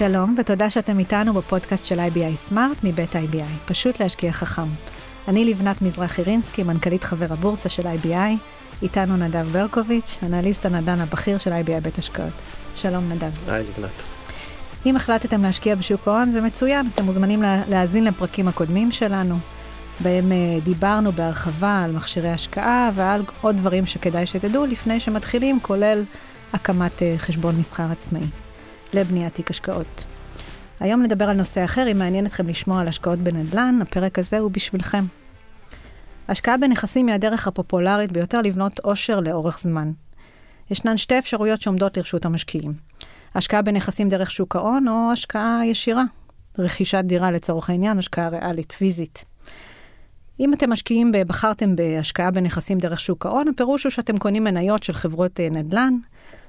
שלום, ותודה שאתם איתנו בפודקאסט של IBI סמארט מבית IBI, פשוט להשקיע חכם. אני לבנת מזרחי רינסקי, מנכ"לית חבר הבורסה של IBI, איתנו נדב ברקוביץ', אנליסט הנדן הבכיר של IBI בית השקעות. שלום נדב. היי לבנת. אם החלטתם להשקיע בשוק ההון, זה מצוין, אתם מוזמנים להאזין לפרקים הקודמים שלנו, בהם אה, דיברנו בהרחבה על מכשירי השקעה ועל עוד דברים שכדאי שתדעו לפני שמתחילים, כולל הקמת אה, חשבון מסחר עצמאי לבניית תיק השקעות. היום נדבר על נושא אחר, אם מעניין אתכם לשמוע על השקעות בנדל"ן, הפרק הזה הוא בשבילכם. השקעה בנכסים היא הדרך הפופולרית ביותר לבנות עושר לאורך זמן. ישנן שתי אפשרויות שעומדות לרשות המשקיעים. השקעה בנכסים דרך שוק ההון או השקעה ישירה. רכישת דירה לצורך העניין, השקעה ריאלית, פיזית. אם אתם משקיעים, בחרתם בהשקעה בנכסים דרך שוק ההון, הפירוש הוא שאתם קונים מניות של חברות אה, נדל"ן.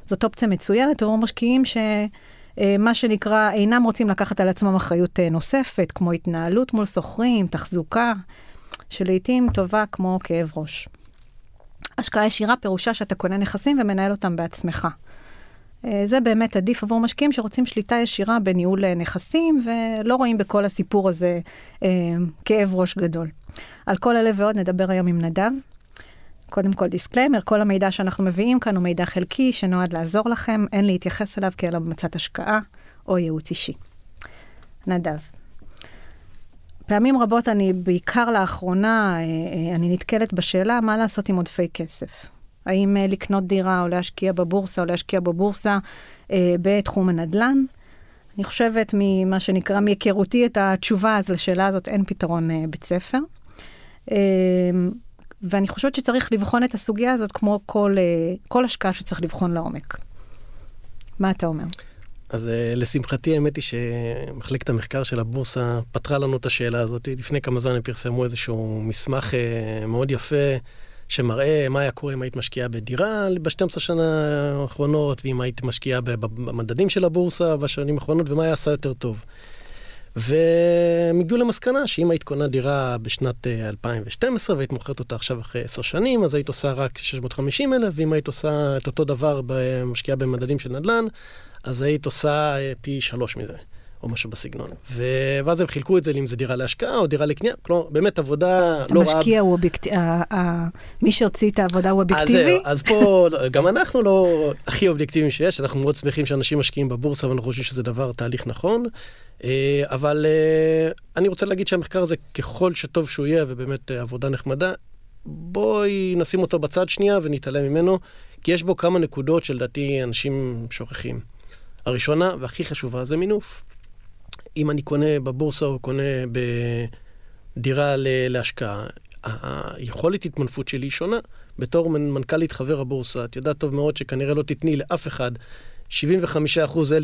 זאת אופציה מצוינת עבור משקיעים שמה אה, שנקרא אינם רוצים לקחת על עצמם אחריות אה, נוספת, כמו התנהלות מול שוכרים, תחזוקה, שלעיתים טובה כמו כאב ראש. השקעה ישירה פירושה שאתה קונה נכסים ומנהל אותם בעצמך. אה, זה באמת עדיף עבור משקיעים שרוצים שליטה ישירה בניהול נכסים, ולא רואים בכל הסיפור הזה כאב ראש גדול. על כל אלה ועוד נדבר היום עם נדב. קודם כל disclaimer, כל המידע שאנחנו מביאים כאן הוא מידע חלקי שנועד לעזור לכם, אין להתייחס אליו כאל המלצת השקעה או ייעוץ אישי. נדב. פעמים רבות אני, בעיקר לאחרונה, אני נתקלת בשאלה מה לעשות עם עודפי כסף. האם אה, לקנות דירה או להשקיע בבורסה או להשקיע בבורסה בתחום הנדל"ן. אני חושבת ממה שנקרא, מהיכרותי את התשובה, אז לשאלה הזאת אין פתרון בית ספר. ואני חושבת שצריך לבחון את הסוגיה הזאת כמו כל, uh, כל השקעה שצריך לבחון לעומק. מה אתה אומר? אז uh, לשמחתי, האמת היא שמחלקת המחקר של הבורסה פתרה לנו את השאלה הזאת. לפני כמה זמן הם פרסמו איזשהו מסמך uh, מאוד יפה. שמראה מה היה קורה אם היית משקיעה בדירה ב-12 שנה האחרונות, ואם היית משקיעה במדדים של הבורסה בשנים האחרונות, ומה היה עשה יותר טוב. והם הגיעו למסקנה שאם היית קונה דירה בשנת 2012 אה, והיית מוכרת אותה עכשיו אחרי 10 שנים, אז היית עושה רק 650 אלף, ואם היית עושה את אותו דבר, משקיעה במדדים של נדל"ן, אז היית עושה אה, פי שלוש מזה. או משהו בסגנון. ו... ואז הם חילקו את זה לאם זה דירה להשקעה או דירה לקנייה, כלומר, באמת עבודה לא רעה. המשקיע הוא אובייקטיבי, מי שהוציא את העבודה הוא אובייקטיבי? אז, אז פה, גם אנחנו לא הכי אובייקטיביים שיש, אנחנו מאוד שמחים שאנשים משקיעים בבורסה ואנחנו חושבים שזה דבר, תהליך נכון. אה, אבל אה, אני רוצה להגיד שהמחקר הזה, ככל שטוב שהוא יהיה, ובאמת אה, עבודה נחמדה, בואי נשים אותו בצד שנייה ונתעלם ממנו, כי יש בו כמה נקודות שלדעתי אנשים שוכחים. הראשונה והכי חשובה זה מינוף. אם אני קונה בבורסה או קונה בדירה להשקעה, היכולת התמנפות שלי היא שונה. בתור מנכ"לית חבר הבורסה, את יודעת טוב מאוד שכנראה לא תתני לאף אחד 75%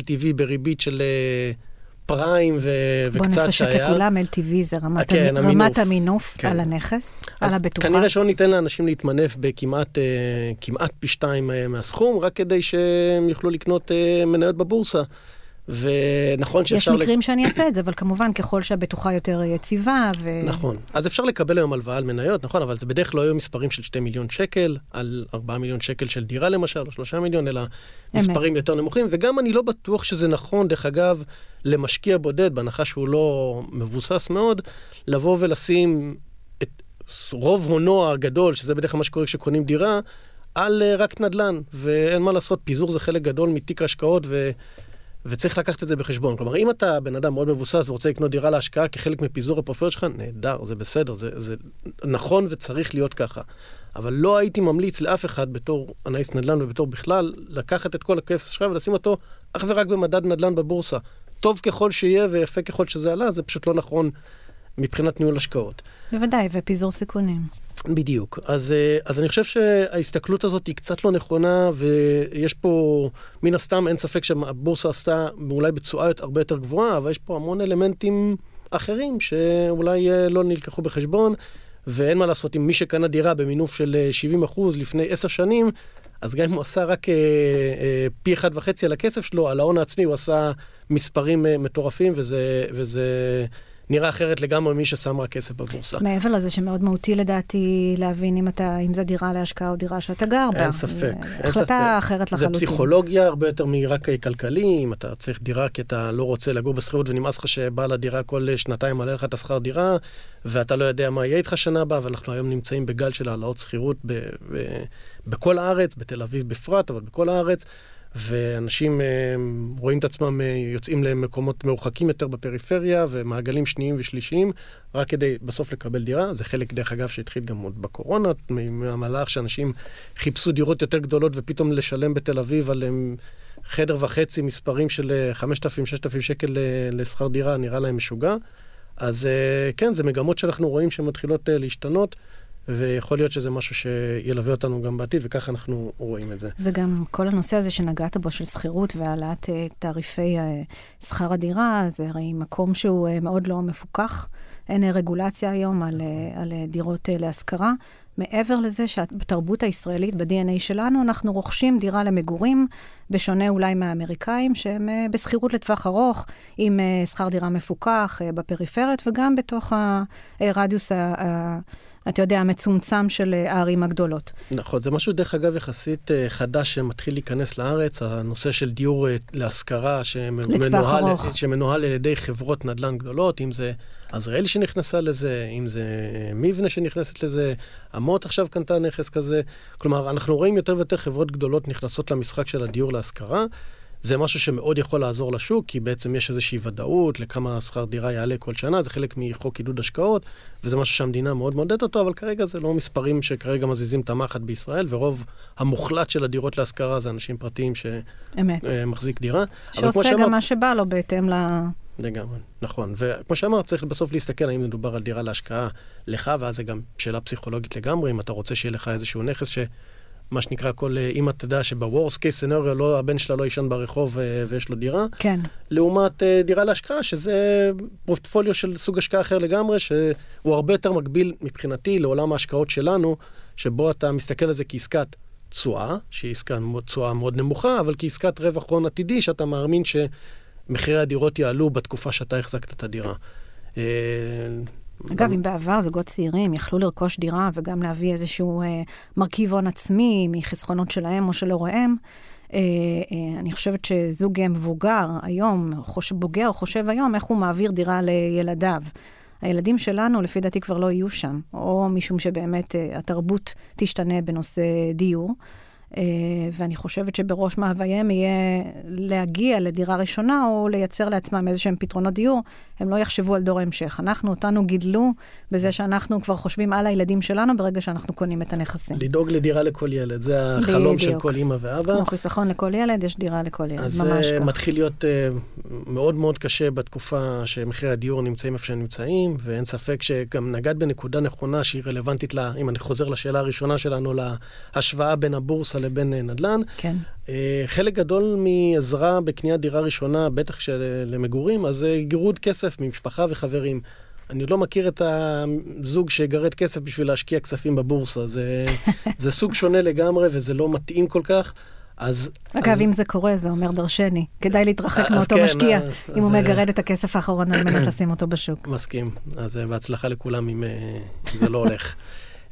LTV בריבית של אה, פריים ו- וקצת שהיה. בוא נפשט לכולם, LTV זה רמת, כן, המינוף, רמת המינוף כן. על הנכס, על הבטוחה. כנראה שלא ניתן לאנשים להתמנף בכמעט uh, פי שתיים uh, מהסכום, רק כדי שהם יוכלו לקנות מניות בבורסה. ונכון שאפשר... יש מקרים ל... שאני אעשה את זה, אבל כמובן, ככל שהבטוחה יותר יציבה ו... נכון. אז אפשר לקבל היום הלוואה על מניות, נכון, אבל זה בדרך כלל לא היו מספרים של 2 מיליון שקל, על 4 מיליון שקל של דירה למשל, או 3 מיליון, אלא מספרים יותר נמוכים. וגם אני לא בטוח שזה נכון, דרך אגב, למשקיע בודד, בהנחה שהוא לא מבוסס מאוד, לבוא ולשים את רוב הונו הגדול, שזה בדרך כלל מה שקורה כשקונים דירה, על אה, רק נדל"ן. ואין מה לעשות, פיזור זה חלק גדול מתיק ההשקעות, ו... וצריך לקחת את זה בחשבון. כלומר, אם אתה בן אדם מאוד מבוסס ורוצה לקנות דירה להשקעה כחלק מפיזור הפרופיל שלך, נהדר, זה בסדר, זה, זה נכון וצריך להיות ככה. אבל לא הייתי ממליץ לאף אחד בתור אנאיס נדל"ן ובתור בכלל, לקחת את כל הכסף שלך ולשים אותו אך ורק במדד נדל"ן בבורסה. טוב ככל שיהיה ויפה ככל שזה עלה, זה פשוט לא נכון מבחינת ניהול השקעות. בוודאי, ופיזור סיכונים. בדיוק. אז, אה, אז אני חושב שההסתכלות הזאת היא קצת לא נכונה, ויש פה, מן הסתם, אין ספק שהבורסה עשתה אולי בתשואה הרבה יותר גבוהה, אבל יש פה המון אלמנטים אחרים שאולי אה, לא נלקחו בחשבון, ואין מה לעשות, עם מי שקנה דירה במינוף של 70 אה, אחוז לפני עשר שנים, אז גם אם הוא עשה רק אה, אה, פי אחד וחצי על הכסף שלו, על ההון העצמי הוא עשה מספרים אה, מטורפים, וזה, וזה נראה אחרת לגמרי ממי ששם רק כסף בבורסה. מעבר לזה שמאוד מהותי לדעתי להבין אם, אתה, אם זה דירה להשקעה או דירה שאתה גר בה. אין ספק, אין ספק. החלטה אחרת לחלוטין. זה פסיכולוגיה הרבה יותר מרק כלכלי, אם אתה צריך דירה כי אתה לא רוצה לגור בשכירות ונמאס לך שבעל הדירה כל שנתיים מעלה לך את השכר דירה, ואתה לא יודע מה יהיה איתך שנה הבאה, ואנחנו היום נמצאים בגל של העלאות שכירות בכל הארץ, בתל אביב בפרט, אבל בכל הארץ. ואנשים אה, רואים את עצמם אה, יוצאים למקומות מרוחקים יותר בפריפריה ומעגלים שניים ושלישיים, רק כדי בסוף לקבל דירה. זה חלק, דרך אגב, שהתחיל גם עוד בקורונה, מהמהלך שאנשים חיפשו דירות יותר גדולות ופתאום לשלם בתל אביב על אה, חדר וחצי, מספרים של 5,000-6,000 שקל לשכר דירה, נראה להם משוגע. אז כן, זה מגמות שאנחנו רואים שמתחילות להשתנות. ויכול להיות שזה משהו שילווה אותנו גם בעתיד, וככה אנחנו רואים את זה. זה גם כל הנושא הזה שנגעת בו של שכירות והעלאת אה, תעריפי אה, שכר הדירה, זה הרי מקום שהוא אה, מאוד לא מפוקח. אין רגולציה היום על, על דירות להשכרה. מעבר לזה שבתרבות הישראלית, ב-DNA שלנו, אנחנו רוכשים דירה למגורים, בשונה אולי מהאמריקאים, שהם בשכירות לטווח ארוך, עם שכר דירה מפוקח בפריפריות, וגם בתוך הרדיוס ה... אתה יודע, המצומצם של אה, הערים הגדולות. נכון, זה משהו, דרך אגב, יחסית אה, חדש שמתחיל להיכנס לארץ, הנושא של דיור אה, להשכרה, שמנוהל, שמנוהל על ידי חברות נדל"ן גדולות, אם זה עזריאלי שנכנסה לזה, אם זה מבנה שנכנסת לזה, אמות עכשיו קנתה נכס כזה. כלומר, אנחנו רואים יותר ויותר חברות גדולות נכנסות למשחק של הדיור להשכרה. זה משהו שמאוד יכול לעזור לשוק, כי בעצם יש איזושהי ודאות לכמה שכר דירה יעלה כל שנה, זה חלק מחוק עידוד השקעות, וזה משהו שהמדינה מאוד מעודדת אותו, אבל כרגע זה לא מספרים שכרגע מזיזים את המחט בישראל, ורוב המוחלט של הדירות להשכרה זה אנשים פרטיים שמחזיק אה, דירה. שעושה גם שאמרת, מה שבא לו בהתאם ל... לגמרי, נכון. וכמו שאמרת, צריך בסוף להסתכל האם מדובר על דירה להשקעה לך, ואז זה גם שאלה פסיכולוגית לגמרי, אם אתה רוצה שיהיה לך איזשהו נכס ש... מה שנקרא, כל אימא תדע שבוורס קייס סנריו, לא, הבן שלה לא יישן ברחוב אה, ויש לו דירה. כן. לעומת אה, דירה להשקעה, שזה פורטפוליו של סוג השקעה אחר לגמרי, שהוא הרבה יותר מקביל מבחינתי לעולם ההשקעות שלנו, שבו אתה מסתכל על זה כעסקת תשואה, שהיא עסקת תשואה מאוד נמוכה, אבל כעסקת רווח הון עתידי, שאתה מאמין שמחירי הדירות יעלו בתקופה שאתה החזקת את הדירה. אגב, אם בעבר זוגות צעירים יכלו לרכוש דירה וגם להביא איזשהו אה, מרכיב הון עצמי מחסכונות שלהם או של הוריהם, אה, אה, אני חושבת שזוג מבוגר היום, חוש, בוגר, חושב היום איך הוא מעביר דירה לילדיו. הילדים שלנו, לפי דעתי, כבר לא יהיו שם, או משום שבאמת אה, התרבות תשתנה בנושא דיור. אה, ואני חושבת שבראש מאווייהם יהיה להגיע לדירה ראשונה או לייצר לעצמם איזה שהם פתרונות דיור, הם לא יחשבו על דור ההמשך. אנחנו, אותנו גידלו בזה שאנחנו כבר חושבים על הילדים שלנו ברגע שאנחנו קונים את הנכסים. לדאוג לדירה לכל ילד, זה החלום בדיוק. של כל אימא ואבא. כמו חיסכון לכל ילד, יש דירה לכל ילד, ממש ככה. אז זה מתחיל להיות uh, מאוד מאוד קשה בתקופה שמחירי הדיור נמצאים איפה שהם נמצאים, ואין ספק שגם נגעת בנקודה נכונה שהיא רלוונטית, לה, אם אני חוזר לשאלה הראשונה שלנו, להשוואה בין הבורסה לבין uh, נדל"ן. כן. Uh, חלק גדול מעזרה בקניית דירה ראשונה, בטח למגורים, אז זה גירוד כסף ממשפחה וחברים. אני לא מכיר את הזוג שיגרד כסף בשביל להשקיע כספים בבורסה. זה, זה סוג שונה לגמרי וזה לא מתאים כל כך. אז... אגב, אז... אם זה קורה, זה אומר דרשני. כדאי להתרחק מאותו כן, משקיע, אז... אם הוא מגרד את הכסף האחרון על מנת לשים אותו בשוק. מסכים. אז בהצלחה לכולם אם זה לא הולך.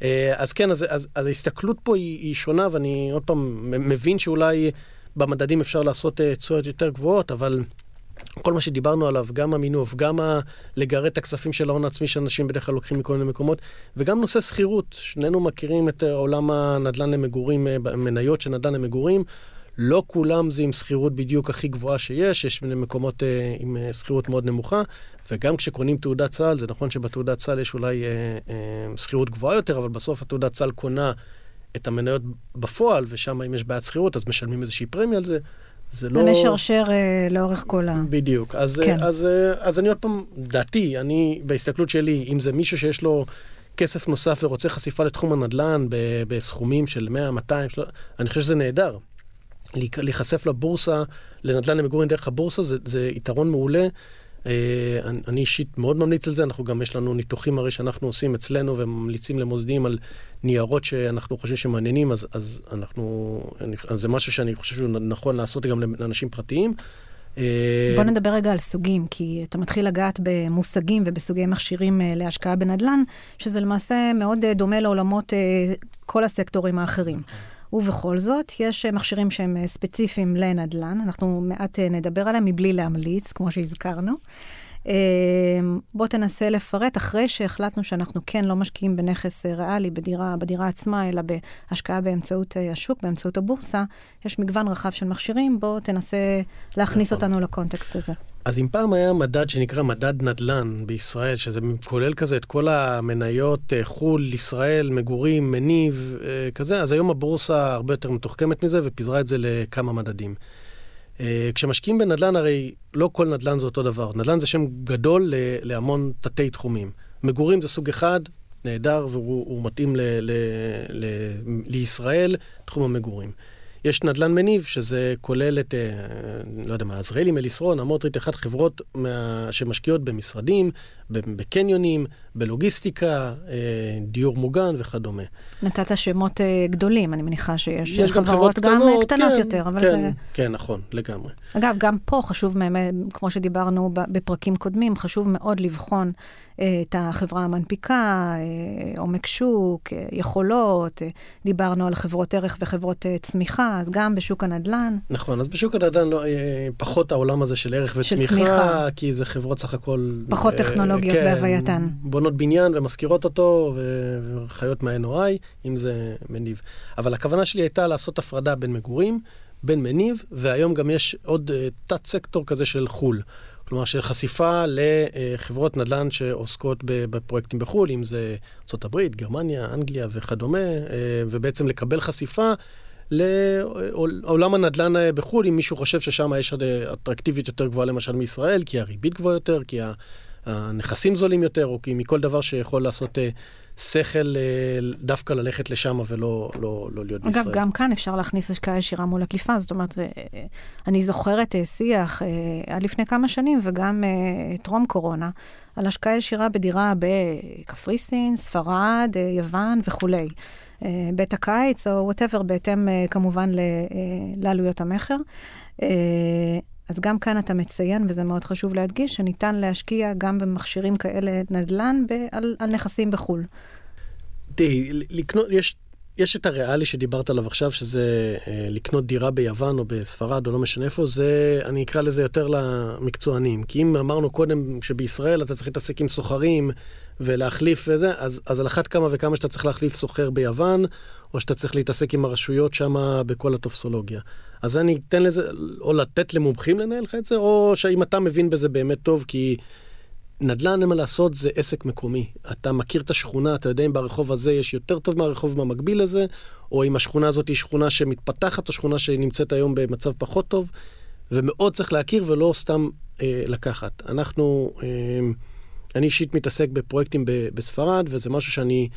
אה, אז כן, אז, אז, אז ההסתכלות פה היא, היא שונה, ואני עוד פעם מבין שאולי במדדים אפשר לעשות אה, תשואות יותר גבוהות, אבל כל מה שדיברנו עליו, גם המינוף, גם. לגרד את הכספים של ההון העצמי שאנשים בדרך כלל לוקחים מכל מיני מקומות, וגם נושא שכירות. שנינו מכירים את עולם הנדל"ן למגורים, אה, מניות של נדל"ן למגורים. לא כולם זה עם שכירות בדיוק הכי גבוהה שיש, יש מקומות אה, עם אה, שכירות מאוד נמוכה, וגם כשקונים תעודת סל, זה נכון שבתעודת סל יש אולי אה, אה, שכירות גבוהה יותר, אבל בסוף התעודת סל קונה את המניות בפועל, ושם אם יש בעיית שכירות אז משלמים איזושהי פרמיה על זה. זה לא... זה משרשר אה, לאורך כל ה... בדיוק. אז, כן. אז, אז, אז אני עוד פעם, דעתי, אני, בהסתכלות שלי, אם זה מישהו שיש לו כסף נוסף ורוצה חשיפה לתחום הנדל"ן בסכומים של 100, 200, אני חושב שזה נהדר. להיחשף לבורסה, לנדל"ן למגורים דרך הבורסה, זה, זה יתרון מעולה. אה, אני אישית מאוד ממליץ על זה, אנחנו גם, יש לנו ניתוחים הרי שאנחנו עושים אצלנו וממליצים למוסדים על ניירות שאנחנו חושבים שמעניינים, אז, אז אנחנו, אז זה משהו שאני חושב שהוא נכון לעשות גם לאנשים פרטיים. בוא נדבר רגע על סוגים, כי אתה מתחיל לגעת במושגים ובסוגי מכשירים להשקעה בנדל"ן, שזה למעשה מאוד דומה לעולמות כל הסקטורים האחרים. ובכל זאת, יש מכשירים שהם ספציפיים לנדל"ן, אנחנו מעט נדבר עליהם מבלי להמליץ, כמו שהזכרנו. אמ, בוא תנסה לפרט, אחרי שהחלטנו שאנחנו כן לא משקיעים בנכס אה, ריאלי, בדירה, בדירה עצמה, אלא בהשקעה באמצעות אה, השוק, באמצעות הבורסה, יש מגוון רחב של מכשירים, בוא תנסה להכניס נכון. אותנו לקונטקסט הזה. אז אם פעם היה מדד שנקרא מדד נדל"ן בישראל, שזה כולל כזה את כל המניות אה, חו"ל, ישראל, מגורים, מניב, כזה, אז היום הבורסה הרבה יותר מתוחכמת מזה ופיזרה את זה לכמה מדדים. אה, כשמשקיעים בנדל"ן, הרי לא כל נדל"ן זה אותו דבר. נדל"ן זה שם גדול להמון תתי תחומים. מגורים זה סוג אחד, נהדר, והוא מתאים ל, ל, ל, לישראל, תחום המגורים. יש נדל"ן מניב, שזה כולל את, אה, לא יודע מה, עזריאלי, מליסרון, אמוטרית, אחת חברות מה, שמשקיעות במשרדים, בקניונים, בלוגיסטיקה, אה, דיור מוגן וכדומה. נתת שמות אה, גדולים, אני מניחה שיש יש חברות, חברות גם קטנות, קטנות כן, יותר, אבל כן, זה... כן, נכון, לגמרי. אגב, גם פה חשוב, כמו שדיברנו בפרקים קודמים, חשוב מאוד לבחון את החברה המנפיקה, עומק שוק, יכולות, דיברנו על חברות ערך וחברות צמיחה, אז גם בשוק הנדל"ן. נכון, אז בשוק הנדל"ן לא, פחות העולם הזה של ערך וצמיחה, של צמיחה. כי זה חברות סך הכל... פחות טכנולוגיה. טכנולוגיות כן, בהווייתן. בונות בניין ומשכירות אותו, וחיות מה-NOI, אם זה מניב. אבל הכוונה שלי הייתה לעשות הפרדה בין מגורים, בין מניב, והיום גם יש עוד uh, תת-סקטור כזה של חו"ל. כלומר, של חשיפה לחברות נדל"ן שעוסקות בפרויקטים בחו"ל, אם זה ארה"ב, גרמניה, אנגליה וכדומה, אה, ובעצם לקבל חשיפה לעולם הנדל"ן אה, בחו"ל, אם מישהו חושב ששם יש אטרקטיביות יותר גבוהה למשל מישראל, כי הריבית גבוהה יותר, כי הנכסים זולים יותר, או כי מכל דבר שיכול לעשות אה, שכל אה, דווקא ללכת לשם ולא לא, לא להיות אגב, בישראל. אגב, גם כאן אפשר להכניס השקעה ישירה מול עקיפה. זאת אומרת, אה, אני זוכרת שיח עד לפני כמה שנים, וגם טרום קורונה, על השקעה ישירה בדירה בקפריסין, ספרד, יוון וכולי. בית הקיץ, או whatever, בהתאם כמובן לעלויות המכר. אז גם כאן אתה מציין, וזה מאוד חשוב להדגיש, שניתן להשקיע גם במכשירים כאלה נדל"ן ב- על, על נכסים בחו"ל. תראי, לקנות, יש, יש את הריאלי שדיברת עליו עכשיו, שזה אה, לקנות דירה ביוון או בספרד או לא משנה איפה, זה, אני אקרא לזה יותר למקצוענים. כי אם אמרנו קודם שבישראל אתה צריך להתעסק עם סוחרים ולהחליף וזה, אז, אז על אחת כמה וכמה שאתה צריך להחליף סוחר ביוון, או שאתה צריך להתעסק עם הרשויות שם בכל הטופסולוגיה. אז אני אתן לזה, או לתת למומחים לנהל לך את זה, או שאם אתה מבין בזה באמת טוב, כי נדל"ן, אין מה לעשות, זה עסק מקומי. אתה מכיר את השכונה, אתה יודע אם ברחוב הזה יש יותר טוב מהרחוב המקביל לזה, או אם השכונה הזאת היא שכונה שמתפתחת, או שכונה שנמצאת היום במצב פחות טוב, ומאוד צריך להכיר ולא סתם אה, לקחת. אנחנו, אה, אני אישית מתעסק בפרויקטים בספרד, וזה משהו שאני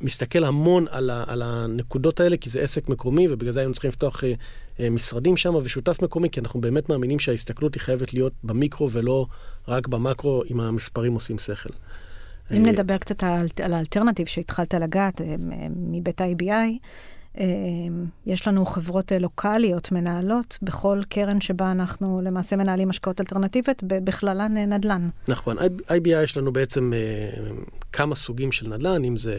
מסתכל המון על, ה, על הנקודות האלה, כי זה עסק מקומי, ובגלל זה היינו צריכים לפתוח אה, אה, משרדים שם ושותף מקומי, כי אנחנו באמת מאמינים שההסתכלות היא חייבת להיות במיקרו ולא רק במקרה, אם המספרים עושים שכל. אם אה, נדבר קצת על, על האלטרנטיבי שהתחלת לגעת מבית ה-IBI, יש לנו חברות אה, לוקאליות מנהלות בכל קרן שבה אנחנו למעשה מנהלים השקעות אלטרנטיביות, בכללן אה, נדל"ן. נכון, IBI יש לנו בעצם אה, כמה סוגים של נדל"ן, אם זה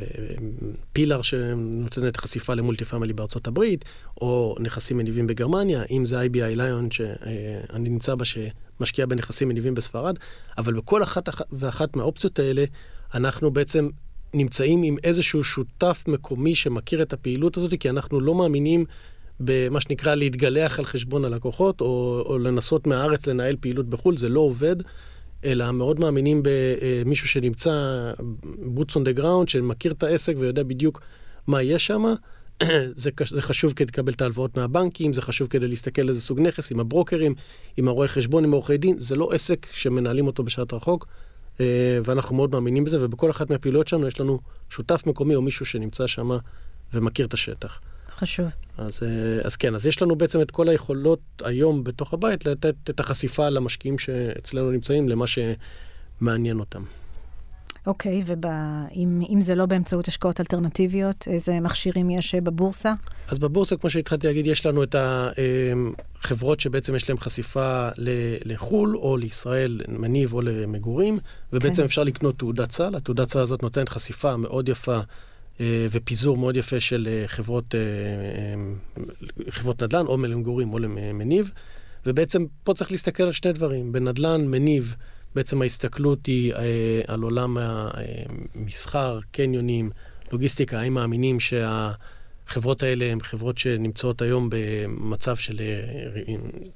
פילר שנותנת חשיפה ל multi family בארצות הברית, או נכסים מניבים בגרמניה, אם זה IBI Lion שאני נמצא בה שמשקיע בנכסים מניבים בספרד, אבל בכל אחת ואחת מהאופציות האלה, אנחנו בעצם נמצאים עם איזשהו שותף מקומי שמכיר את הפעילות הזאת, כי אנחנו לא מאמינים במה שנקרא להתגלח על חשבון הלקוחות, או, או לנסות מהארץ לנהל פעילות בחו"ל, זה לא עובד, אלא מאוד מאמינים במישהו שנמצא boots on the ground, שמכיר את העסק ויודע בדיוק מה יש שם. זה, זה חשוב כדי לקבל את ההלוואות מהבנקים, זה חשוב כדי להסתכל איזה סוג נכס, עם הברוקרים, עם הרואי חשבון, עם עורכי דין, זה לא עסק שמנהלים אותו בשעת רחוק, ואנחנו מאוד מאמינים בזה, ובכל אחת מהפעילויות שלנו יש לנו שותף מקומי או מישהו שנמצא שם ומכיר את השטח. חשוב. אז, אה, אז כן, אז יש לנו בעצם את כל היכולות היום בתוך הבית לתת את החשיפה למשקיעים שאצלנו נמצאים, למה שמעניין אותם. אוקיי, ואם זה לא באמצעות השקעות אלטרנטיביות, איזה מכשירים יש בבורסה? אז בבורסה, כמו שהתחלתי להגיד, יש לנו את החברות שבעצם יש להן חשיפה לחו"ל או לישראל, מניב או למגורים, ובעצם כן. אפשר לקנות תעודת סל. התעודת סל הזאת נותנת חשיפה מאוד יפה אה, ופיזור מאוד יפה של אה, חברות, אה, חברות נדל"ן, או למגורים או למניב. ובעצם פה צריך להסתכל על שני דברים. בנדל"ן, מניב, בעצם ההסתכלות היא על עולם המסחר, קניונים, לוגיסטיקה, האם מאמינים שהחברות האלה הן חברות שנמצאות היום במצב של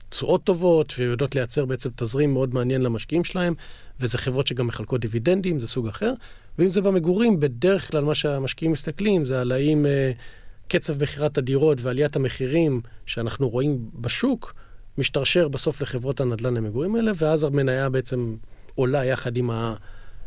תשואות טובות, ויודעות לייצר בעצם תזרים מאוד מעניין למשקיעים שלהם, וזה חברות שגם מחלקות דיבידנדים, זה סוג אחר. ואם זה במגורים, בדרך כלל מה שהמשקיעים מסתכלים זה על האם אה, קצב מכירת הדירות ועליית המחירים שאנחנו רואים בשוק, משתרשר בסוף לחברות הנדל"ן למגורים האלה, ואז המניה בעצם עולה יחד עם ה...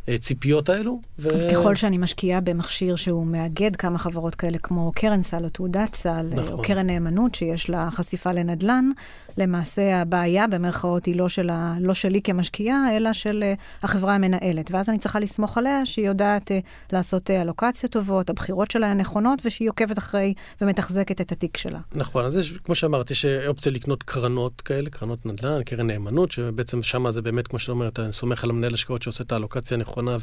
הציפיות האלו. ו... ככל שאני משקיעה במכשיר שהוא מאגד כמה חברות כאלה, כמו קרן סל או תעודת סל, נכון. או קרן נאמנות שיש לה חשיפה לנדל"ן, למעשה הבעיה במרכאות היא לא, של ה... לא שלי כמשקיעה, אלא של uh, החברה המנהלת. ואז אני צריכה לסמוך עליה שהיא יודעת uh, לעשות אלוקציות טובות, הבחירות שלה נכונות, ושהיא עוקבת אחרי ומתחזקת את התיק שלה. נכון, אז יש, כמו שאמרתי, יש אופציה לקנות קרנות כאלה, קרנות נדל"ן, קרן נאמנות, שבעצם שם זה באמת, כמו שאומרת, אני סומך על המנהל השקעות שעושה את האלוקציה הנכונה. נכונה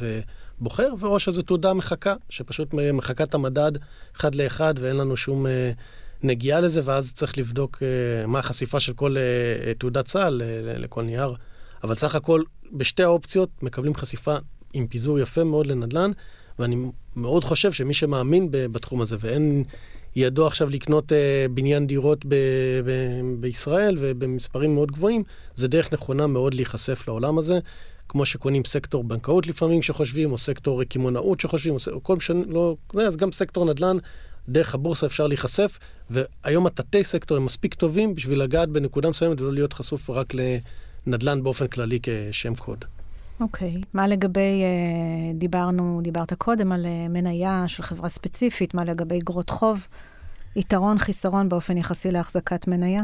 ובוחר, ואו שזו תעודה מחכה, שפשוט מחקה את המדד אחד לאחד ואין לנו שום אה, נגיעה לזה, ואז צריך לבדוק אה, מה החשיפה של כל אה, תעודת צה"ל לכל נייר. אבל סך הכל, בשתי האופציות מקבלים חשיפה עם פיזור יפה מאוד לנדל"ן, ואני מאוד חושב שמי שמאמין בתחום הזה ואין ידו עכשיו לקנות אה, בניין דירות ב- ב- בישראל ובמספרים מאוד גבוהים, זה דרך נכונה מאוד להיחשף לעולם הזה. כמו שקונים סקטור בנקאות לפעמים שחושבים, או סקטור קמעונאות שחושבים, או כל משנה, לא, אז גם סקטור נדל"ן, דרך הבורסה אפשר להיחשף, והיום התתי סקטור הם מספיק טובים בשביל לגעת בנקודה מסוימת ולא להיות חשוף רק לנדל"ן באופן כללי כשם קוד. אוקיי. Okay. מה לגבי, אה, דיברנו, דיברת קודם על אה, מניה של חברה ספציפית, מה לגבי אגרות חוב? יתרון, חיסרון באופן יחסי להחזקת מניה?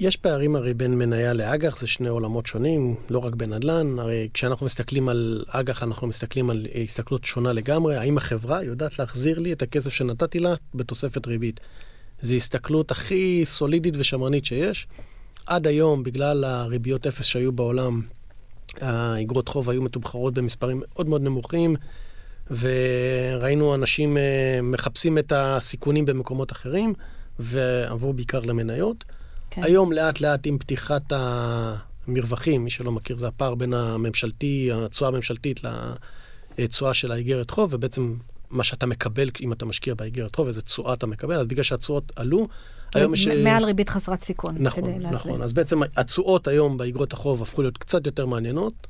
יש פערים הרי בין מניה לאג"ח, זה שני עולמות שונים, לא רק בנדל"ן. הרי כשאנחנו מסתכלים על אג"ח, אנחנו מסתכלים על הסתכלות שונה לגמרי. האם החברה יודעת להחזיר לי את הכסף שנתתי לה בתוספת ריבית? זו הסתכלות הכי סולידית ושמרנית שיש. עד היום, בגלל הריביות אפס שהיו בעולם, האגרות חוב היו מתומחרות במספרים מאוד מאוד נמוכים, וראינו אנשים אה, מחפשים את הסיכונים במקומות אחרים, ועברו בעיקר למניות. כן. היום לאט לאט עם פתיחת המרווחים, מי שלא מכיר, זה הפער בין הממשלתי, התשואה הממשלתית לתשואה של האיגרת חוב, ובעצם מה שאתה מקבל אם אתה משקיע באיגרת חוב, איזה תשואה אתה מקבל, אז בגלל שהתשואות עלו, היום יש... מעל ריבית חסרת סיכון, נכון, כדי להסביר. נכון, אז בעצם התשואות היום באיגרות החוב הפכו להיות קצת יותר מעניינות.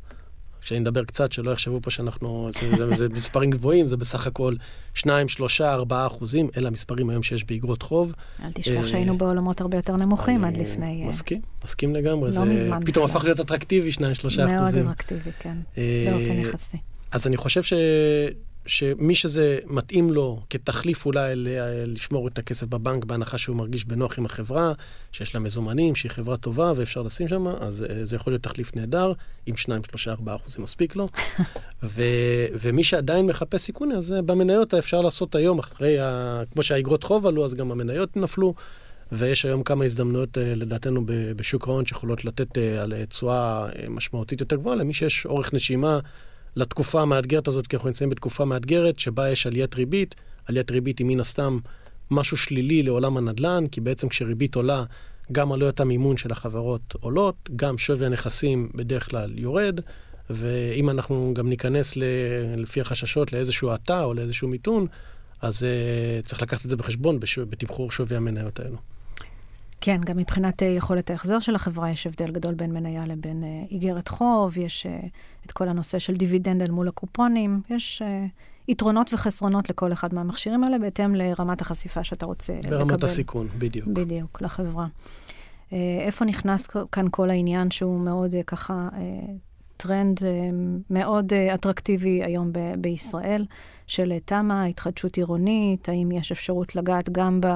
כשאני מדבר קצת, שלא יחשבו פה שאנחנו, זה, זה, זה מספרים גבוהים, זה בסך הכל 2, 3, 4 אחוזים, אלה המספרים היום שיש באגרות חוב. אל תשכח אה, שהיינו בעולמות הרבה יותר נמוכים עד לפני... אה, מסכים, מסכים לגמרי. לא מזמן. פתאום הפך להיות אטרקטיבי, 2, 3 אחוזים. מאוד אטרקטיבי, כן, אה, באופן יחסי. אז אני חושב ש... שמי שזה מתאים לו כתחליף אולי לשמור את הכסף בבנק בהנחה שהוא מרגיש בנוח עם החברה, שיש לה מזומנים, שהיא חברה טובה ואפשר לשים שם, אז אה, זה יכול להיות תחליף נהדר, אם 2, 3, 4 אחוזים מספיק לו. ו, ומי שעדיין מחפש סיכון, אז אה, במניות אפשר לעשות היום, אחרי, ה, כמו שהאגרות חוב עלו, אז גם המניות נפלו. ויש היום כמה הזדמנויות, אה, לדעתנו, בשוק ההון שיכולות לתת על תשואה משמעותית יותר גבוהה למי שיש אורך נשימה לתקופה המאתגרת הזאת, כי אנחנו נמצאים בתקופה מאתגרת שבה יש עליית ריבית. עליית ריבית היא מן הסתם משהו שלילי לעולם הנדל"ן, כי בעצם כשריבית עולה, גם עלויות המימון של החברות עולות, גם שווי הנכסים בדרך כלל יורד, ואם אנחנו גם ניכנס ל, לפי החששות לאיזשהו האטה או לאיזשהו מיתון, אז uh, צריך לקחת את זה בחשבון בתמחור שווי המניות האלו. כן, גם מבחינת אה, יכולת ההחזר של החברה יש הבדל גדול בין מניה לבין אה, איגרת חוב, יש uh, את כל הנושא של דיבידנד אל מול הקופונים, יש יתרונות וחסרונות לכל אחד מהמכשירים האלה, בהתאם לרמת החשיפה שאתה רוצה לקבל. ורמת הסיכון, בדיוק. בדיוק, לחברה. איפה נכנס כאן כל העניין שהוא מאוד ככה... טרנד מאוד אטרקטיבי היום ב- בישראל, של תמ"א, התחדשות עירונית, האם יש אפשרות לגעת גם ב...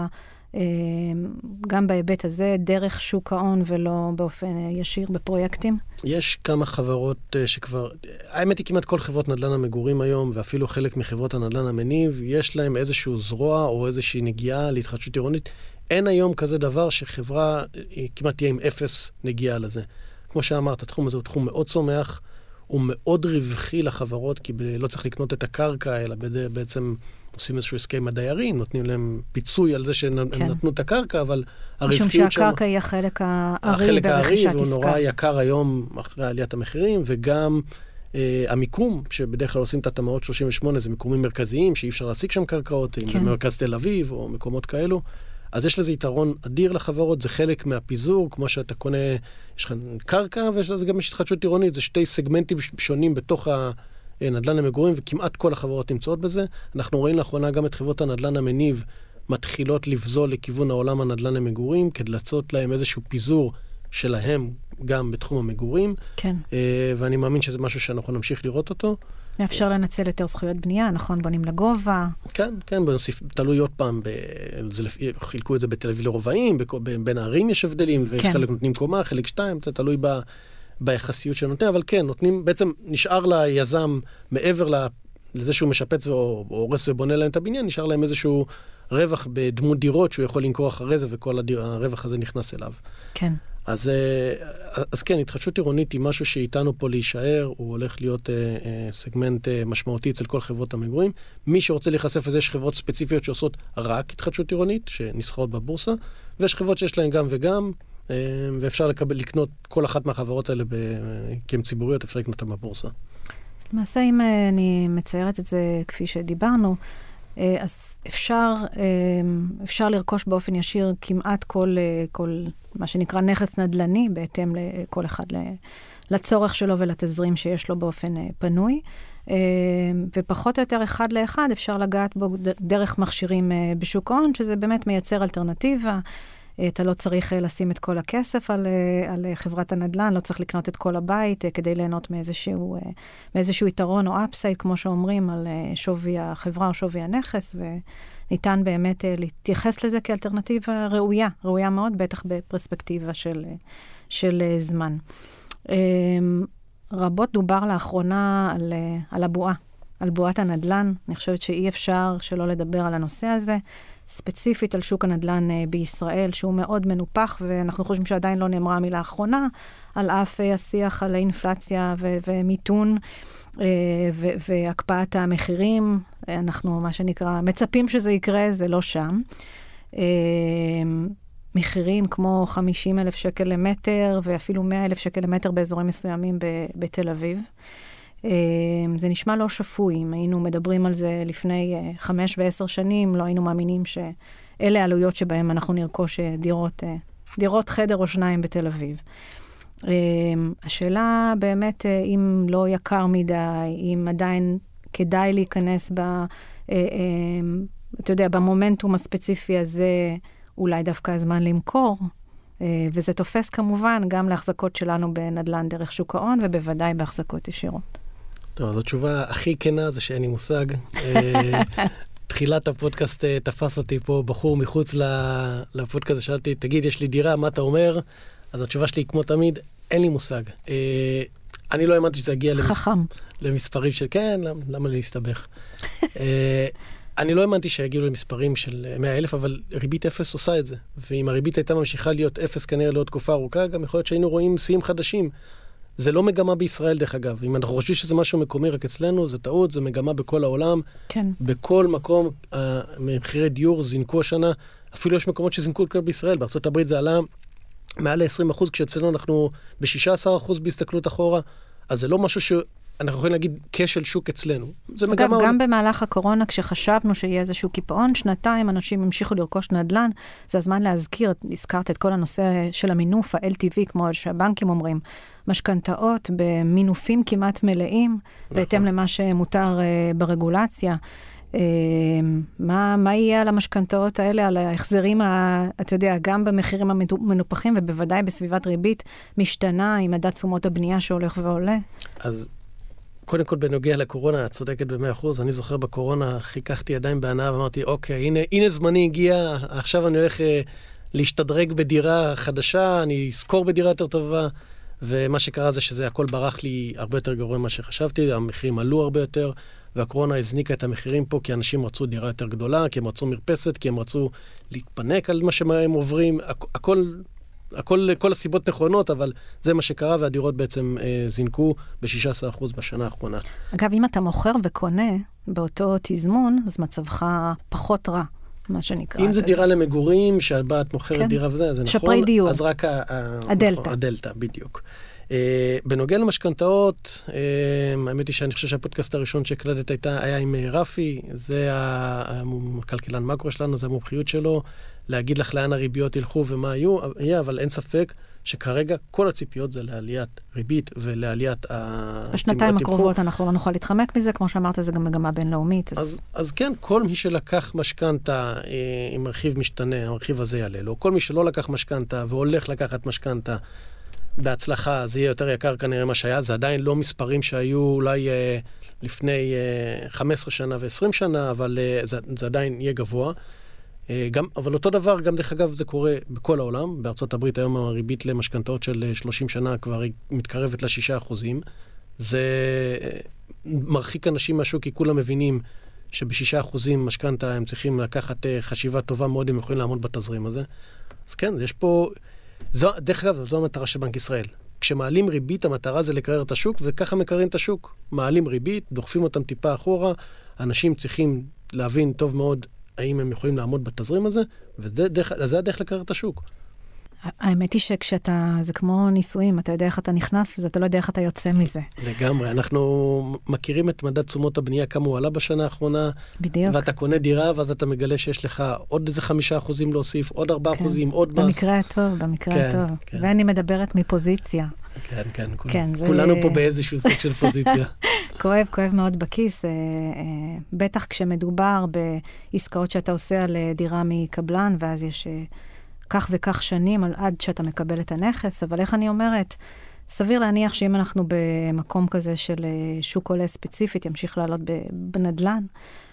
גם בהיבט הזה, דרך שוק ההון ולא באופן ישיר בפרויקטים? יש כמה חברות שכבר, האמת היא כמעט כל חברות נדל"ן המגורים היום, ואפילו חלק מחברות הנדל"ן המניב, יש להם איזשהו זרוע או איזושהי נגיעה להתחדשות עירונית. אין היום כזה דבר שחברה כמעט תהיה עם אפס נגיעה לזה. כמו שאמרת, התחום הזה הוא תחום מאוד צומח, הוא מאוד רווחי לחברות, כי לא צריך לקנות את הקרקע, אלא בעצם עושים איזשהו הסכם עם הדיירים, נותנים להם פיצוי על זה שהם כן. נתנו את הקרקע, אבל הרווחיות שם... משום שהקרקע היא החלק הארי ברכישת עסקה. החלק הארי, והוא נורא יקר היום אחרי עליית המחירים, וגם אה, המיקום, שבדרך כלל עושים את התמ"אות 38, זה מיקומים מרכזיים, שאי אפשר להשיג שם קרקעות, כן. אם במרכז תל אביב או מקומות כאלו. אז יש לזה יתרון אדיר לחברות, זה חלק מהפיזור, כמו שאתה קונה, יש לך קרקע ויש לזה גם התחדשות עירונית, זה שתי סגמנטים שונים בתוך הנדל"ן למגורים, וכמעט כל החברות נמצאות בזה. אנחנו רואים לאחרונה גם את חברות הנדל"ן המניב מתחילות לבזול לכיוון העולם הנדל"ן למגורים, כדי לעשות להם איזשהו פיזור שלהם גם בתחום המגורים. כן. אה, ואני מאמין שזה משהו שאנחנו נמשיך לראות אותו. מאפשר לנצל יותר זכויות בנייה, נכון? בונים לגובה. כן, כן, בנוסיף, תלוי עוד פעם, ב, זה, חילקו את זה בתל אביב לרובעים, בין הערים יש הבדלים, כן. חלק נותנים קומה, חלק שתיים, זה תלוי ב, ביחסיות שנותנים, אבל כן, נותנים, בעצם נשאר ליזם, מעבר לזה שהוא משפץ והורס ובונה להם את הבניין, נשאר להם איזשהו רווח בדמות דירות שהוא יכול למכור אחרי זה, וכל הדיר, הרווח הזה נכנס אליו. כן. אז, אה, אז כן, התחדשות עירונית היא משהו שאיתנו פה להישאר, הוא הולך להיות אה, אה, סגמנט אה, משמעותי אצל כל חברות המגורים. מי שרוצה להיחשף לזה, יש חברות ספציפיות שעושות רק התחדשות עירונית, שנסחרות בבורסה, ויש חברות שיש להן גם וגם, ואפשר לקבל, לקנות כל אחת מהחברות האלה, ב, כי הן ציבוריות, אפשר לקנות אותן בבורסה. למעשה, אם אה, אני מציירת את זה כפי שדיברנו, אה, אז אפשר, אה, אפשר לרכוש באופן ישיר כמעט כל, אה, כל מה שנקרא נכס נדל"ני, בהתאם לכל אחד לצורך שלו ולתזרים שיש לו באופן פנוי. ופחות או יותר אחד לאחד אפשר לגעת בו דרך מכשירים בשוק ההון, שזה באמת מייצר אלטרנטיבה. אתה לא צריך אה, לשים את כל הכסף על, אה, על אה, חברת הנדל"ן, לא צריך לקנות את כל הבית כדי ליהנות מאיזשהו, מאיזשהו יתרון או אפסייד, כמו שאומרים, על שווי החברה או שווי הנכס, וניתן באמת להתייחס לזה כאלטרנטיבה ראויה, ראויה מאוד, בטח בפרספקטיבה של, של זמן. רבות דובר לאחרונה על, על הבועה, על בועת הנדל"ן. אני חושבת שאי אפשר שלא לדבר על הנושא הזה. ספציפית על שוק הנדל"ן uh, בישראל, שהוא מאוד מנופח, ואנחנו חושבים שעדיין לא נאמרה המילה האחרונה, על אף uh, השיח על האינפלציה ו- ומיתון uh, ו- והקפאת המחירים. אנחנו, מה שנקרא, מצפים שזה יקרה, זה לא שם. מחירים כמו 50 אלף שקל למטר, ואפילו 100 אלף שקל למטר באזורים מסוימים ב- בתל אביב. אמ, זה נשמע לא שפוי. אם היינו מדברים על זה לפני אה, חמש ועשר שנים, לא היינו מאמינים שאלה העלויות שבהן אנחנו נרכוש אה, דירות, אה, דירות חדר או שניים בתל אביב. אמ, השאלה באמת, אם לא יקר מדי, אם עדיין כדאי להיכנס ב... אמ, אתה יודע, במומנטום הספציפי הזה, אולי דווקא הזמן למכור. וזה תופס כמובן גם להחזקות שלנו בנדל"ן דרך שוק ההון, ובוודאי בהחזקות ישירות. טוב, אז התשובה הכי כנה זה שאין לי מושג. אה, תחילת הפודקאסט אה, תפס אותי פה בחור מחוץ לפודקאסט, שאלתי, תגיד, יש לי דירה, מה אתה אומר? אז התשובה שלי, כמו תמיד, אין לי מושג. אה, אני לא האמנתי שזה יגיע למס... למספרים של, כן, למה, למה להסתבך? אני לא האמנתי שיגיעו למספרים של 100 אלף, אבל ריבית אפס עושה את זה. ואם הריבית הייתה ממשיכה להיות אפס כנראה לעוד תקופה ארוכה, גם יכול להיות שהיינו רואים שיאים חדשים. זה לא מגמה בישראל, דרך אגב. אם אנחנו חושבים שזה משהו מקומי רק אצלנו, זה טעות, זה מגמה בכל העולם. כן. בכל מקום, מחירי דיור זינקו השנה. אפילו יש מקומות שזינקו יותר בישראל. בארה"ב זה עלה מעל ל-20%, כשאצלנו אנחנו ב-16% בהסתכלות אחורה. אז זה לא משהו ש... אנחנו יכולים להגיד כשל שוק אצלנו. זה מגמה... אגב, גם במהלך הקורונה, כשחשבנו שיהיה איזשהו קיפאון, שנתיים אנשים המשיכו לרכוש נדל"ן, זה הזמן להזכיר, הזכרת את כל הנושא של המינוף, ה-LTV, כמו שהבנקים אומרים, משכנתאות במינופים כמעט מלאים, נכון. בהתאם למה שמותר uh, ברגולציה. Uh, מה, מה יהיה על המשכנתאות האלה, על ההחזרים, ה, אתה יודע, גם במחירים המנופחים ובוודאי בסביבת ריבית משתנה עם מדד תשומות הבנייה שהולך ועולה? אז קודם כל, בנוגע לקורונה, את צודקת במאה אחוז. אני זוכר בקורונה, חיככתי ידיים בהנאה ואמרתי, אוקיי, הנה, הנה זמני הגיע, עכשיו אני הולך אה, להשתדרג בדירה חדשה, אני אשכור בדירה יותר טובה. ומה שקרה זה שזה הכל ברח לי הרבה יותר גרוע ממה שחשבתי, המחירים עלו הרבה יותר, והקורונה הזניקה את המחירים פה כי אנשים רצו דירה יותר גדולה, כי הם רצו מרפסת, כי הם רצו להתפנק על מה שהם עוברים, הכ- הכל, הכל, כל הסיבות נכונות, אבל זה מה שקרה, והדירות בעצם אה, זינקו ב-16% בשנה האחרונה. אגב, אם אתה מוכר וקונה באותו תזמון, אז מצבך פחות רע, מה שנקרא. אם זו דירה יודע. למגורים, שאת מוכרת כן. דירה וזה, זה נכון. שפרי דיור. אז רק ה- הדלתא. נכון, הדלתא, בדיוק. Uh, בנוגע למשכנתאות, uh, האמת היא שאני חושב שהפודקאסט הראשון שהקלטת הייתה, היה עם uh, רפי, זה הכלכלן מקרו שלנו, זה המומחיות שלו, להגיד לך לאן הריביות ילכו ומה יהיו, יהיה, אבל אין ספק שכרגע כל הציפיות זה לעליית ריבית ולעליית ה... בשנתיים. הקרובות אנחנו לא נוכל להתחמק מזה, כמו שאמרת, זה גם מגמה בינלאומית. אז, אז, אז כן, כל מי שלקח משכנתה אה, עם רכיב משתנה, הרכיב הזה יעלה לו. כל מי שלא לקח משכנתה והולך לקחת משכנתה בהצלחה, זה יהיה יותר יקר כנראה מה שהיה. זה עדיין לא מספרים שהיו אולי אה, לפני אה, 15 שנה ו-20 שנה, אבל אה, זה, זה עדיין יהיה גבוה. אה, גם, אבל אותו דבר, גם דרך אגב, זה קורה בכל העולם. בארצות הברית היום הריבית למשכנתאות של אה, 30 שנה כבר מתקרבת ל-6 אחוזים. זה אה, מרחיק אנשים מהשוק, כי כולם מבינים שבשישה אחוזים משכנתה הם צריכים לקחת אה, חשיבה טובה מאוד, הם יכולים לעמוד בתזרים הזה. אז כן, יש פה... זו, דרך אגב, זו המטרה של בנק ישראל. כשמעלים ריבית, המטרה זה לקרר את השוק, וככה מקררים את השוק. מעלים ריבית, דוחפים אותם טיפה אחורה, אנשים צריכים להבין טוב מאוד האם הם יכולים לעמוד בתזרים הזה, וזה הדרך לקרר את השוק. האמת היא שכשאתה, זה כמו נישואים, אתה יודע איך אתה נכנס לזה, אתה לא יודע איך אתה יוצא מזה. לגמרי. אנחנו מכירים את מדד תשומות הבנייה, כמה הוא עלה בשנה האחרונה, בדיוק. ואתה קונה דירה, ואז אתה מגלה שיש לך עוד איזה חמישה אחוזים להוסיף, עוד ארבעה כן. אחוזים, עוד מס. במקרה הטוב, במקרה כן, הטוב. כן. ואני מדברת מפוזיציה. כן, כן, כול- כן, זה- כולנו פה באיזשהו סוג של פוזיציה. כואב, כואב מאוד בכיס. אה, אה, בטח כשמדובר בעסקאות שאתה עושה על אה, דירה מקבלן, ואז יש אה, כך וכך שנים על, עד שאתה מקבל את הנכס, אבל איך אני אומרת? סביר להניח שאם אנחנו במקום כזה של אה, שוק עולה ספציפית, ימשיך לעלות בנדלן,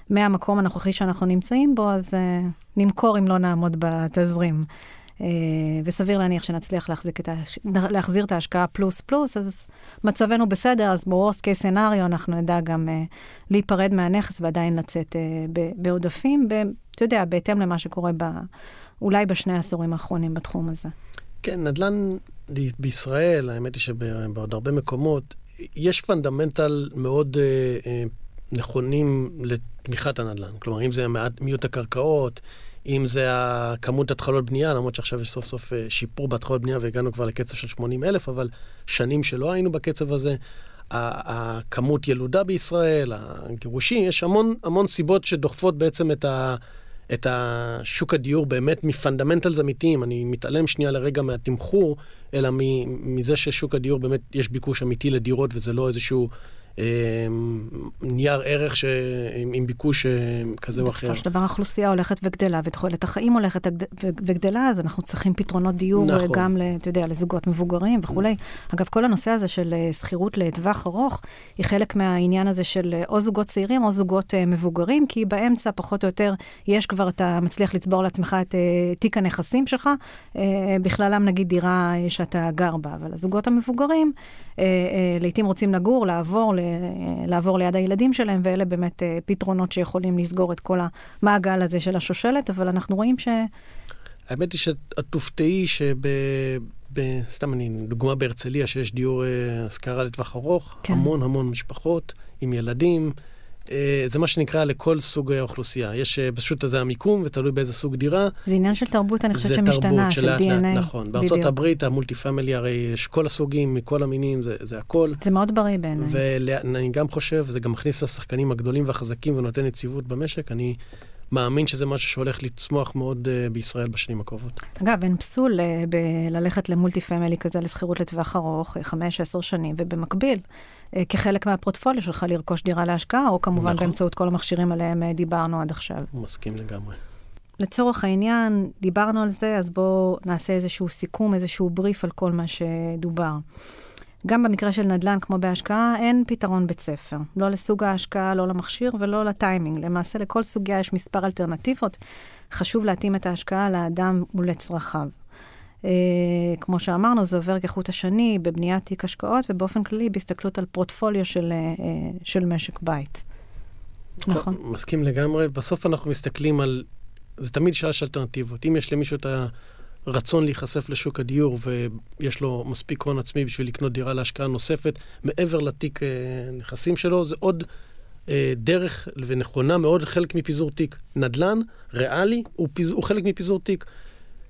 מהמקום הנוכחי שאנחנו נמצאים בו, אז אה, נמכור אם לא נעמוד בתזרים. אה, וסביר להניח שנצליח את ההש... להחזיר את ההשקעה פלוס פלוס, אז מצבנו בסדר, אז ב-Worst case scenario אנחנו נדע גם אה, להיפרד מהנכס ועדיין לצאת ב- בעודפים, אתה יודע, בהתאם למה שקורה ב... אולי בשני העשורים האחרונים בתחום הזה. כן, נדל"ן בישראל, האמת היא שבעוד הרבה מקומות, יש פונדמנטל מאוד אה, אה, נכונים לתמיכת הנדל"ן. כלומר, אם זה מיעוט הקרקעות, אם זה הכמות התחלות בנייה, למרות שעכשיו יש סוף סוף אה, שיפור בהתחלות בנייה והגענו כבר לקצב של 80 אלף, אבל שנים שלא היינו בקצב הזה. הכמות ילודה בישראל, הגירושים, יש המון, המון סיבות שדוחפות בעצם את, ה, את השוק הדיור באמת מ fundamentals אמיתיים. אני מתעלם שנייה לרגע מהתמחור, אלא מזה ששוק הדיור באמת יש ביקוש אמיתי לדירות וזה לא איזשהו נייר ערך ש, עם, עם ביקוש אה, כזה או אחר. בסופו של דבר האוכלוסייה הולכת וגדלה, ותוחלת החיים הולכת וגדלה, אז אנחנו צריכים פתרונות דיור נכון. נכון. גם, אתה יודע, לזוגות מבוגרים וכולי. אגב, כל הנושא הזה של אה, שכירות לטווח ארוך, היא חלק מהעניין הזה של אה, או זוגות צעירים או זוגות אה, מבוגרים, כי באמצע, פחות או יותר, יש כבר, אתה מצליח לצבור לעצמך את אה, תיק הנכסים שלך, אה, בכללם נגיד דירה אה, שאתה גר בה, אבל הזוגות המבוגרים, אה, אה, לעתים רוצים לגור, לעבור, אה, לעבור ליד הילדים שלהם, ואלה באמת אה, פתרונות שיכולים לסגור את כל המעגל הזה של השושלת, אבל אנחנו רואים ש... האמת היא שאת תופתעי שב... ב, סתם אני, דוגמה בהרצליה, שיש דיור אה, השכרה לטווח ארוך. כן. המון המון משפחות עם ילדים. אה, זה מה שנקרא לכל סוג האוכלוסייה. יש אה, פשוט זה המיקום, ותלוי באיזה סוג דירה. זה עניין של תרבות, אני חושבת שמשתנה, של לאט, DNA. נכון. בארצות. הברית המולטי פמילי הרי יש כל הסוגים, מכל המינים, זה, זה הכל. זה מאוד בריא בעיניי. ואני גם חושב, זה גם מכניס את השחקנים הגדולים והחזקים ונותן יציבות במשק. אני מאמין שזה משהו שהולך לצמוח מאוד uh, בישראל בשנים הקרובות. אגב, אין פסול אה, בללכת למולטי פמילי כזה לשכירות לטווח ארוך, אה, חמש, עשר שנים, ובמקביל, אה, כחלק מהפורטפוליו שלך לרכוש דירה להשקעה, או כמובן נכון. באמצעות כל המכשירים עליהם אה, דיברנו עד עכשיו. מסכים לגמרי. לצורך העניין, דיברנו על זה, אז בואו נעשה איזשהו סיכום, איזשהו בריף על כל מה שדובר. גם במקרה של נדל"ן, כמו בהשקעה, אין פתרון בית ספר. לא לסוג ההשקעה, לא למכשיר ולא לטיימינג. למעשה, לכל סוגיה יש מספר אלטרנטיבות. חשוב להתאים את ההשקעה לאדם ולצרכיו. Uh, כמו שאמרנו, זה עובר כחוט השני בבניית תיק השקעות, ובאופן כללי בהסתכלות על פורטפוליו של, uh, של משק בית. נכון. מסכים לגמרי. בסוף אנחנו מסתכלים על... זה תמיד שאלה של אלטרנטיבות. אם יש למישהו את הרצון להיחשף לשוק הדיור ויש לו מספיק הון עצמי בשביל לקנות דירה להשקעה נוספת, מעבר לתיק uh, נכסים שלו, זה עוד uh, דרך ונכונה מאוד, חלק מפיזור תיק. נדל"ן, ריאלי, הוא, פיז, הוא חלק מפיזור תיק.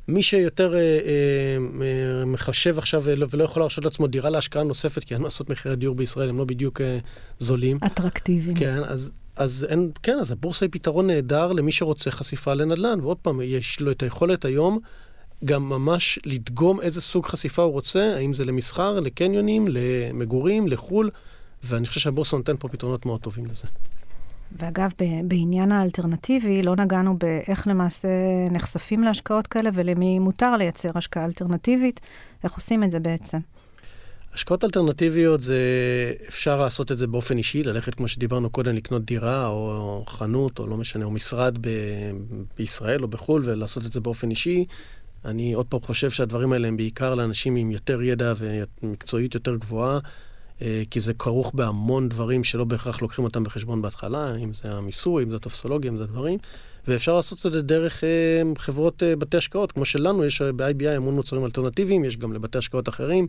מי שיותר אה, אה, מחשב עכשיו ולא, ולא יכול להרשות לעצמו דירה להשקעה נוספת, כי אין מה לעשות מחירי דיור בישראל, הם לא בדיוק אה, זולים. אטרקטיביים. כן, אז, אז אין, כן, אז הבורסה היא פתרון נהדר למי שרוצה חשיפה לנדל"ן, ועוד פעם, יש לו את היכולת היום גם ממש לדגום איזה סוג חשיפה הוא רוצה, האם זה למסחר, לקניונים, למגורים, לחו"ל, ואני חושב שהבורסה נותן פה פתרונות מאוד טובים לזה. ואגב, בעניין האלטרנטיבי, לא נגענו באיך למעשה נחשפים להשקעות כאלה ולמי מותר לייצר השקעה אלטרנטיבית, איך עושים את זה בעצם. השקעות אלטרנטיביות זה, אפשר לעשות את זה באופן אישי, ללכת, כמו שדיברנו קודם, לקנות דירה או חנות, או לא משנה, או משרד ב, בישראל או בחו"ל, ולעשות את זה באופן אישי. אני עוד פעם חושב שהדברים האלה הם בעיקר לאנשים עם יותר ידע ומקצועיות יותר גבוהה. אה, כי זה כרוך בהמון דברים שלא בהכרח לוקחים אותם בחשבון בהתחלה, אם זה המיסוי, אם זה הטופסולוגיה, אם זה דברים. ואפשר לעשות את זה דרך אה, חברות אה, בתי השקעות, כמו שלנו, יש ב-IBI המון מוצרים אלטרנטיביים, יש גם לבתי השקעות אחרים,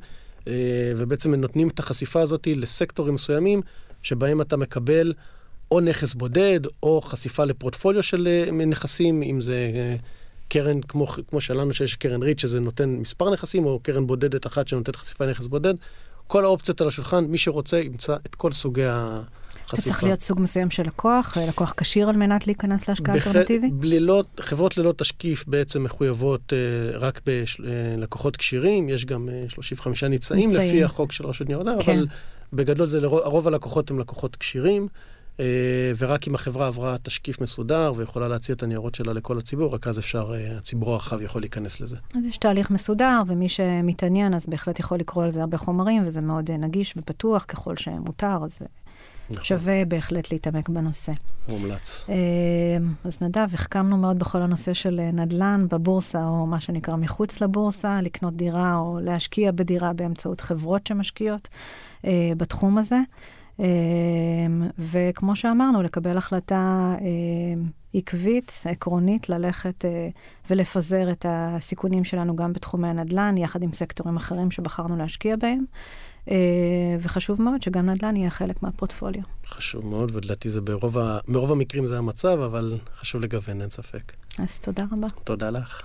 ובעצם הם נותנים את החשיפה הזאת לסקטורים מסוימים, שבהם אתה מקבל או נכס בודד, או חשיפה לפורטפוליו של נכסים, אם זה... אה, קרן כמו, כמו שלנו, שיש קרן ריט, שזה נותן מספר נכסים, או קרן בודדת אחת שנותנת חשיפה לנכס בודד, כל האופציות על השולחן, מי שרוצה ימצא את כל סוגי החשיפה. אתה צריך להיות סוג מסוים של לקוח, אה, לקוח כשיר על מנת להיכנס להשקעה בח... אלטרנטיבית? בלילות, חברות ללא תשקיף בעצם מחויבות uh, רק בלקוחות כשירים, יש גם uh, 35 ניצאים, ניצאים לפי החוק של רשות ניירות כן. אבל בגדול זה לרוב, הרוב הלקוחות הם לקוחות כשירים. אה, ורק אם החברה עברה תשקיף מסודר ויכולה להציע את הניירות שלה לכל הציבור, רק אז אפשר, אה, הציבור הרחב יכול להיכנס לזה. אז יש תהליך מסודר, ומי שמתעניין אז בהחלט יכול לקרוא על זה הרבה חומרים, וזה מאוד אה, נגיש ופתוח ככל שמותר, אז נכון. שווה בהחלט להתעמק בנושא. מומלץ. אז נדב, החכמנו מאוד בכל הנושא של נדל"ן בבורסה, או מה שנקרא מחוץ לבורסה, לקנות דירה או להשקיע בדירה באמצעות חברות שמשקיעות בתחום הזה. אמ, וכמו שאמרנו, לקבל החלטה אמ, עקבית, עקרונית, ללכת אה, ולפזר את הסיכונים שלנו גם בתחומי הנדל"ן, יחד עם סקטורים אחרים שבחרנו להשקיע בהם. אה, וחשוב מאוד שגם נדל"ן יהיה חלק מהפורטפוליו. חשוב מאוד, ולדעתי זה ברוב, ה... ברוב המקרים זה המצב, אבל חשוב לגוון, אין ספק. אז תודה רבה. תודה לך.